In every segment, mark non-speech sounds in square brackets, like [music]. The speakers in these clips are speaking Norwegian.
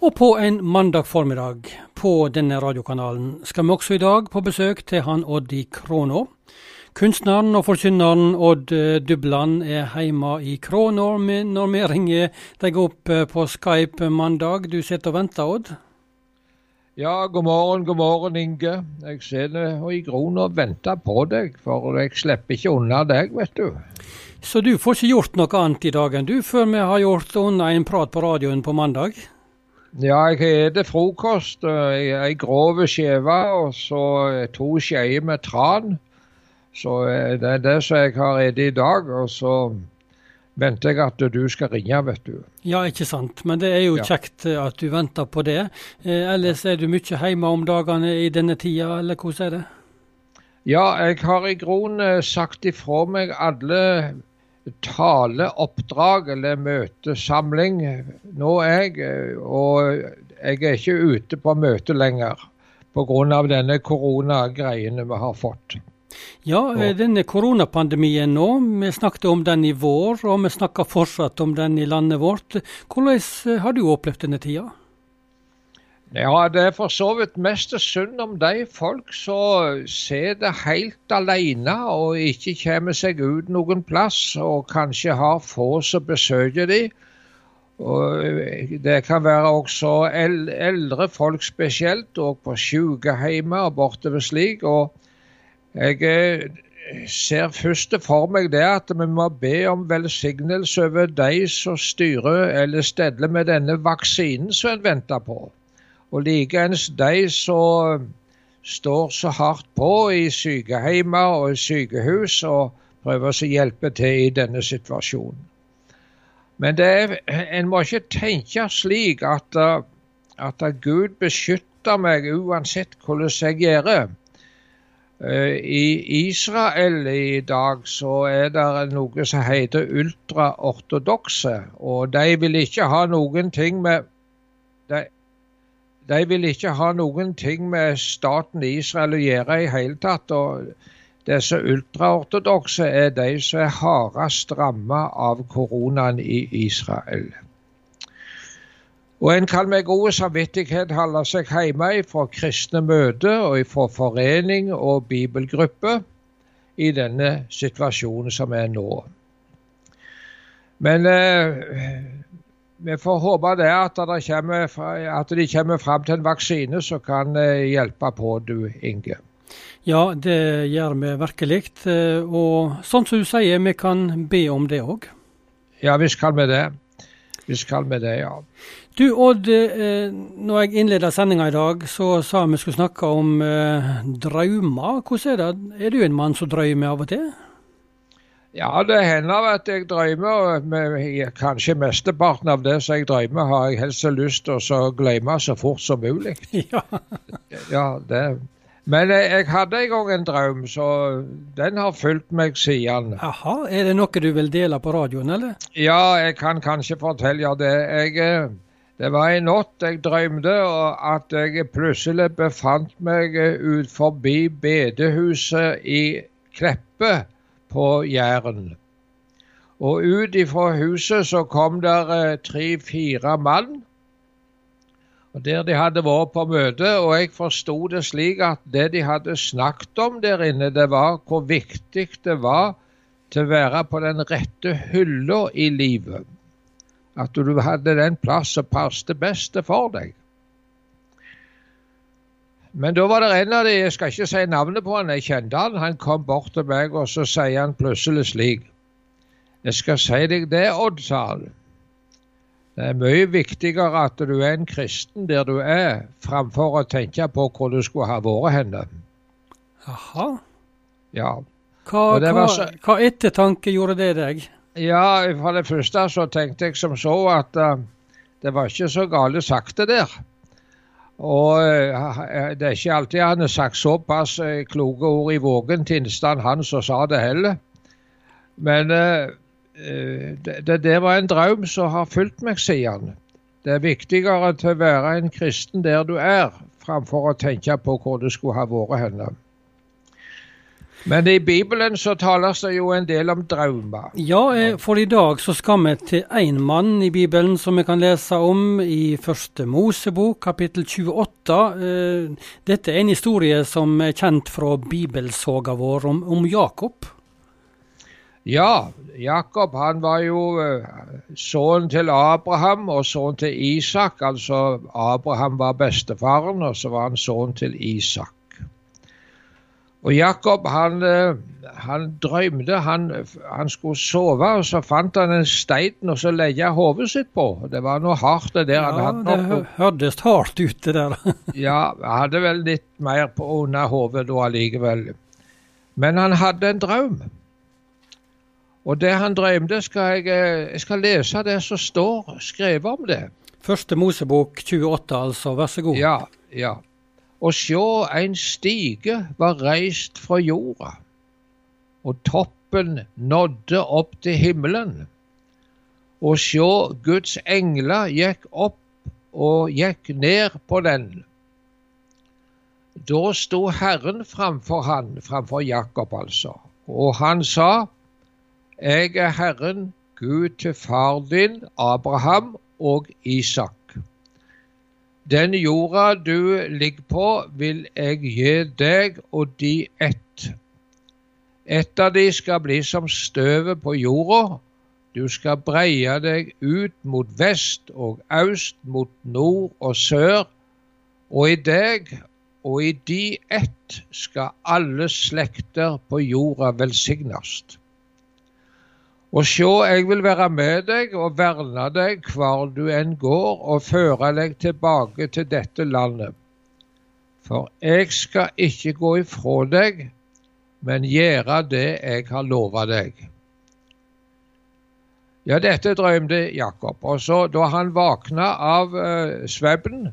Og på en mandag formiddag på denne radiokanalen skal vi også i dag på besøk til han Odd i Kråna. Kunstneren og forkynneren Odd eh, Dubland er hjemme i Kråna når vi ringer deg opp eh, på Skype mandag. Du sitter og venter, Odd? Ja, god morgen, god morgen, Inge. Jeg sitter i Gron og venter på deg, for jeg slipper ikke unna deg, vet du. Så du får ikke gjort noe annet i dag enn du, før vi har gjort unna en prat på radioen på mandag? Ja, jeg spiser frokost. Ei grov skive og så to skjeer med tran. Så eh, det er det som jeg har spist i dag. Og så venter jeg at du skal ringe, vet du. Ja, ikke sant. Men det er jo ja. kjekt at du venter på det. Eh, ellers er du mye hjemme om dagene i denne tida, eller hvordan er det? Ja, jeg har i grunnen sagt ifra meg alle taleoppdrag eller møtesamling nå er jeg, og jeg er ikke ute på møte lenger pga. denne koronagreiene vi har fått. Ja, denne koronapandemien nå, vi snakket om den i vår, og vi snakker fortsatt om den i landet vårt. Hvordan har du opplevd denne tida? Ja, det er for så vidt mest synd om de folk som sitter helt alene og ikke kommer seg ut noen plass, og kanskje har få som besøker de. Og det kan være også eldre folk spesielt, og på sykehjem og bortover slik. Og jeg eh, ser først for meg det at vi må be om velsignelse over de som styrer eller steller med denne vaksinen som en venter på. Og likeens de som står så hardt på i sykehjem og sykehus og prøver å hjelpe til i denne situasjonen. Men er, en må ikke tenke slik at, at Gud beskytter meg uansett hvordan jeg gjør. Eh, I Israel i dag så er det noe som heter ultraortodokse, og de vil ikke ha noen ting med de, de vil ikke ha noen ting med staten Israel å gjøre i hele tatt. og Disse ultraortodokse er de som er hardest rammet av koronaen i Israel. Og En kan med god samvittighet holde seg hjemme fra kristne møter og fra forening og bibelgruppe i denne situasjonen som er nå. Men eh, vi får håpe det at, det kommer, at de kommer fram til en vaksine som kan eh, hjelpe på, du Inge. Ja, det gjør vi virkelig. Eh, og sånn som du sier, vi kan be om det òg. Ja, visst kan vi det. Visst kan vi det, ja. Du Odd, eh, når jeg innleda sendinga i dag, så sa vi skulle snakke om drømmer. Hvordan er det? Er du en mann som drømmer av og til? Ja, det hender at jeg drømmer. Med, kanskje mesteparten av det som jeg drømmer, har jeg helst lyst til å glemme så fort som mulig. [laughs] Ja. ja det. Men jeg, jeg, hadde en gang en drøm, så den har fulgt meg siden. Aha, Er det noe du vil dele på radioen, eller? Ja, jeg kan kanskje fortelle det. Jeg, eh, det var en natt jeg drømte at jeg plutselig befant meg ut forbi bedehuset i Kleppe på Jæren. Og ut ifra huset så kom der eh, tre-fire mann. Og Der de hadde vært på møte, og jeg forsto det slik at det de hadde snakket om der inne, det var hvor viktig det var til å være på den rette hylla i livet. At du hadde den plass som passet best for deg. Men da var det en av de, jeg skal ikke si navnet på han, jeg kjente han. Han kom bort til meg, og så sier han plutselig slik. Jeg skal si deg det, Odd, sa han. Det er mye viktigere at du er en kristen der du er, framfor å tenke på hvor du skulle ha vært henne. Jaha. Ja. Hva, hva, så, hva, ettertanke gjorde det deg? Ja, For det første så tenkte jeg som så at uh, det var ikke så gale sagt, det der. Og eh, det er ikke alltid han har sagt såpass eh, kloke ord i vågen til innstand han som sa det heller. Men uh, det, det var en drøm som har fulgt meg sier han. Det er viktigere til å være en kristen der du er, framfor å tenke på hvor du skulle ha vært henne. Men i Bibelen så tales det jo en del om drømmer. Ja, eh, for i dag så skal vi til én mann i Bibelen som vi kan lese om i første Mosebok, kapittel 28. Eh, dette er en historie som er kjent fra bibelsoga vår om, om Jakob. Ja, Jakob han var jo uh, sønn til Abraham og sønn til Isak. Altså Abraham var bestefaren, og så var han sønn til Isak. Og Jakob han, uh, han drømte han, han, skulle sove, og så fant han en stein og så legge hodet sitt på. Det var noe hardt det der. Ja, det hørtes hardt ut det der. [laughs] ja, han hadde vel litt mer på under hodet da allikevel. Men han hadde en drøm. Og det han drømte, skal jeg, eh, jeg skal lese det som står skrevet om det. Første Mosebok 28, altså. Vær så god. Ja, ja. Og sjå, en stige var reist fra jorda, og toppen nådde opp til himmelen. Og sjå, Guds engler gikk opp og gikk ned på den. Da sto Herren framfor han, framfor Jakob altså, og han sa, jeg er Herren, Gud til far din, Abraham og Isak. Den jorda du ligger på, vil jeg gi deg og de ett. Ett av de skal bli som støvet på jorda. Du skal breie deg ut mot vest og øst, mot nord og sør. Og i deg og i de ett skal alle slekter på jorda velsignes. Og sjå, jeg vil være med deg og verne deg hvor du enn går, og føre deg tilbake til dette landet. For jeg skal ikke gå ifra deg, men gjøre det jeg har lova deg. Ja, dette drømte Jakob. Og så da han våkna av uh, svevnen,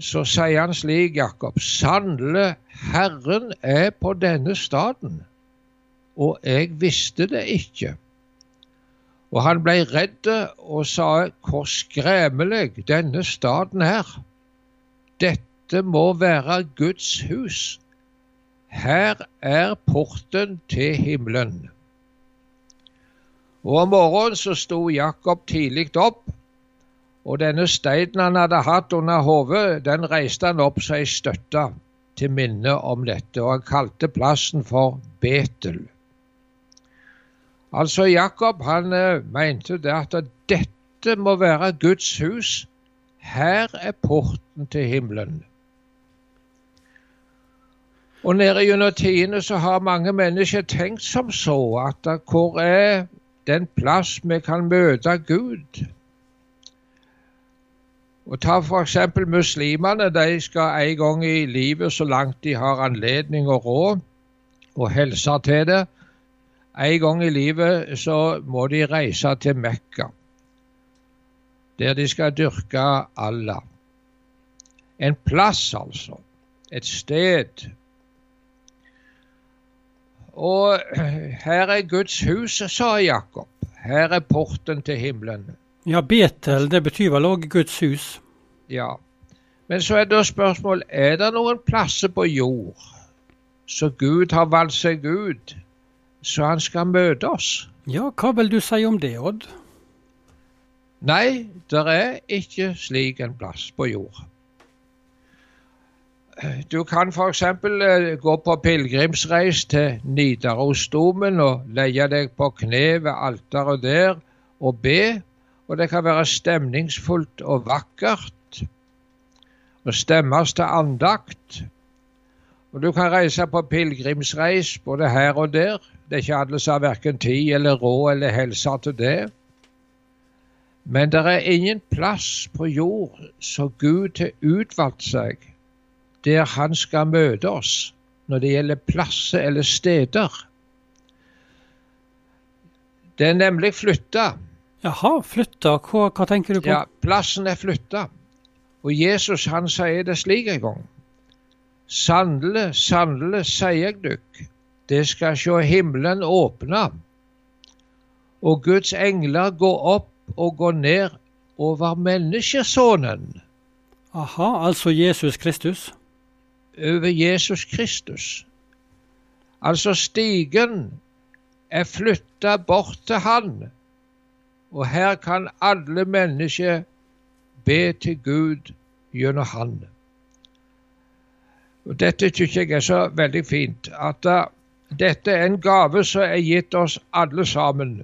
så sier han slik, Jakob, sannelig, Herren er på denne staden, og jeg visste det ikke. Og han ble redd og sa hvor skremmelig denne staden er. Dette må være Guds hus. Her er porten til himmelen. Og om morgenen så sto Jakob tidlig opp, og denne steinen han hadde hatt under hodet, den reiste han opp som ei støtte til minne om dette, og han kalte plassen for Betel. Altså Jakob han uh, mente det at dette må være Guds hus. Her er porten til himmelen. Og nede gjennom tidene så har mange mennesker tenkt som så at hvor er den plass vi kan møte Gud? Og Ta f.eks. muslimene. De skal en gang i livet, så langt de har anledning og råd og helse til det, en gang i livet så må de reise til Mekka, der de skal dyrke Allah. En plass, altså. Et sted. Og her er Guds hus, sa Jakob. Her er porten til himmelen. Ja, Betel, det betyr vel òg Guds hus? Ja. Men så er da spørsmålet er det noen plasser på jord så Gud har valgt seg ut så han skal møte oss. Ja, hva vil du si om det, Odd? Nei, det er ikke slik en plass på jord. Du kan f.eks. Eh, gå på pilegrimsreis til Nidarosdomen og leie deg på kne ved alteret der og be. Og det kan være stemningsfullt og vakkert. Og stemmes til andakt. Og du kan reise på pilegrimsreis både her og der. Det er ikke alle som har verken tid eller råd eller helse til det. Men det er ingen plass på jord som Gud har utvalgt seg der Han skal møte oss når det gjelder plasser eller steder. Det er nemlig flytta. Jaha, flytta. Hva, hva, tenker du på? Ja, Plassen er flytta. Og Jesus han sier det slik en gang. Sannelig, sannelig, sier jeg dykk, det skal sjå himmelen åpna, og Guds engler gå opp og gå ned over menneskesonen. Aha, altså Jesus Kristus? Over Jesus Kristus. Altså, stigen er flytta bort til Han, og her kan alle mennesker be til Gud gjennom Han. Og Dette syns jeg er så veldig fint. At uh, dette er en gave som er gitt oss alle sammen.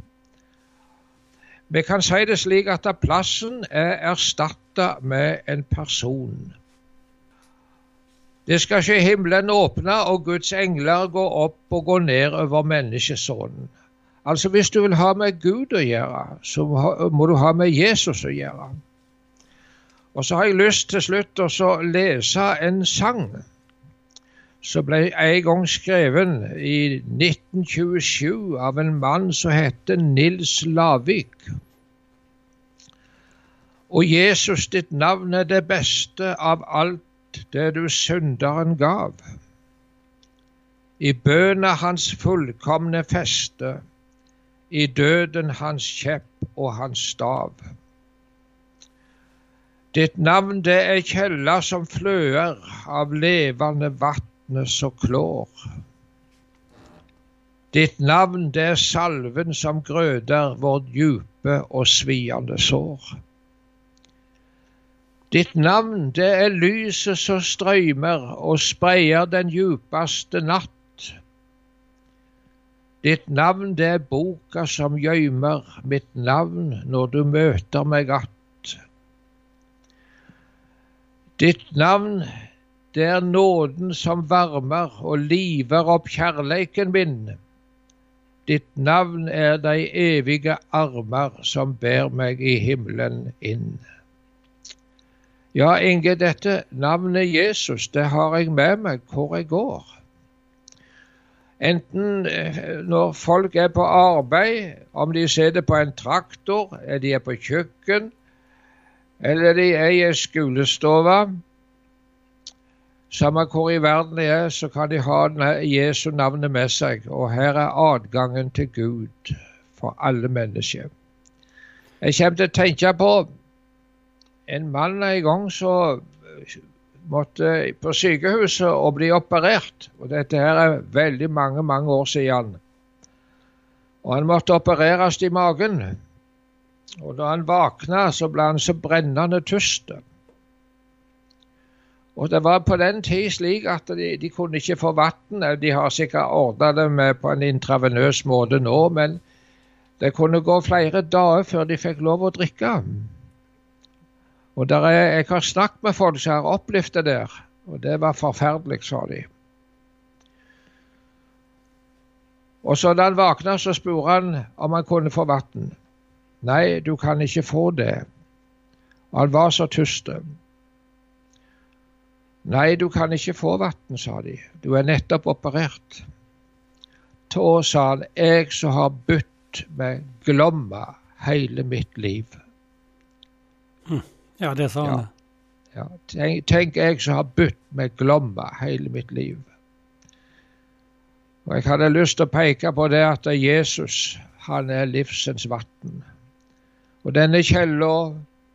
Vi kan si det slik at plassen er erstatta med en person. Det skal ikke himmelen åpne og Guds engler gå opp og gå ned over menneskesonen. Altså Hvis du vil ha med Gud å gjøre, så må du ha med Jesus å gjøre. Og så har jeg lyst til slutt å lese en sang som ble en gang skreven i 1927 av en mann som heter Nils Lavik. Og Jesus, ditt navn er det beste av alt det du synderen gav. I bøna hans fullkomne feste, i døden hans kjepp og hans stav. Ditt navn det er kjella som fløer av levende vann vatnet som klår. Ditt navn det er salven som grøder vårt djupe og sviende sår. Ditt navn det er lyset som strøymer og spreier den djupeste natt. Ditt navn det er boka som gjøymer mitt navn når du møter meg att. Ditt navn det er nåden som varmer og liver opp kjærleiken min. Ditt navn er de evige armer som bærer meg i himmelen inn. Ja, Inge, dette navnet Jesus, det har jeg med meg hvor jeg går. Enten eh, når folk er på arbeid, om de sitter på en traktor, eller de er på kjøkken, eller de er i ei samme hvor i verden de er, så kan de ha Jesu navnet med seg. Og her er adgangen til Gud for alle mennesker. Jeg kommer til å tenke på en mann en gang som måtte på sykehuset og bli operert. Og dette her er veldig mange, mange år siden. Og han måtte opereres i magen. Og da han våkna, så ble han så brennende tørst. Og Det var på den tid slik at de, de kunne ikke få vann. De har sikkert ordna det med på en intravenøs måte nå, men det kunne gå flere dager før de fikk lov å drikke. Og er, Jeg har snakket med folk som har opplevd det der, og det var forferdelig, sa de. Og så da han våkna, så spurte han om han kunne få vann. Nei, du kan ikke få det. Han var så tørst. Nei, du kan ikke få vann, sa de. Du er nettopp operert. Da sa han, jeg som har bytt med Glomma hele mitt liv. Hm. Ja, det sa han. Ja. ja. Tenk, tenk, jeg som har bytt med Glomma hele mitt liv. Og Jeg hadde lyst til å peke på det at Jesus, han er livsens vann. Og denne kjella,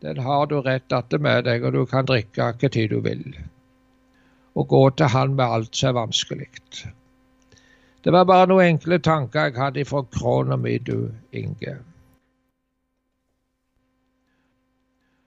den har du rett atter med deg, og du kan drikke hva tid du vil og gå til Han med alt som er vanskelig. Det var bare noen enkle tanker jeg hadde fra krona mi, du Inge.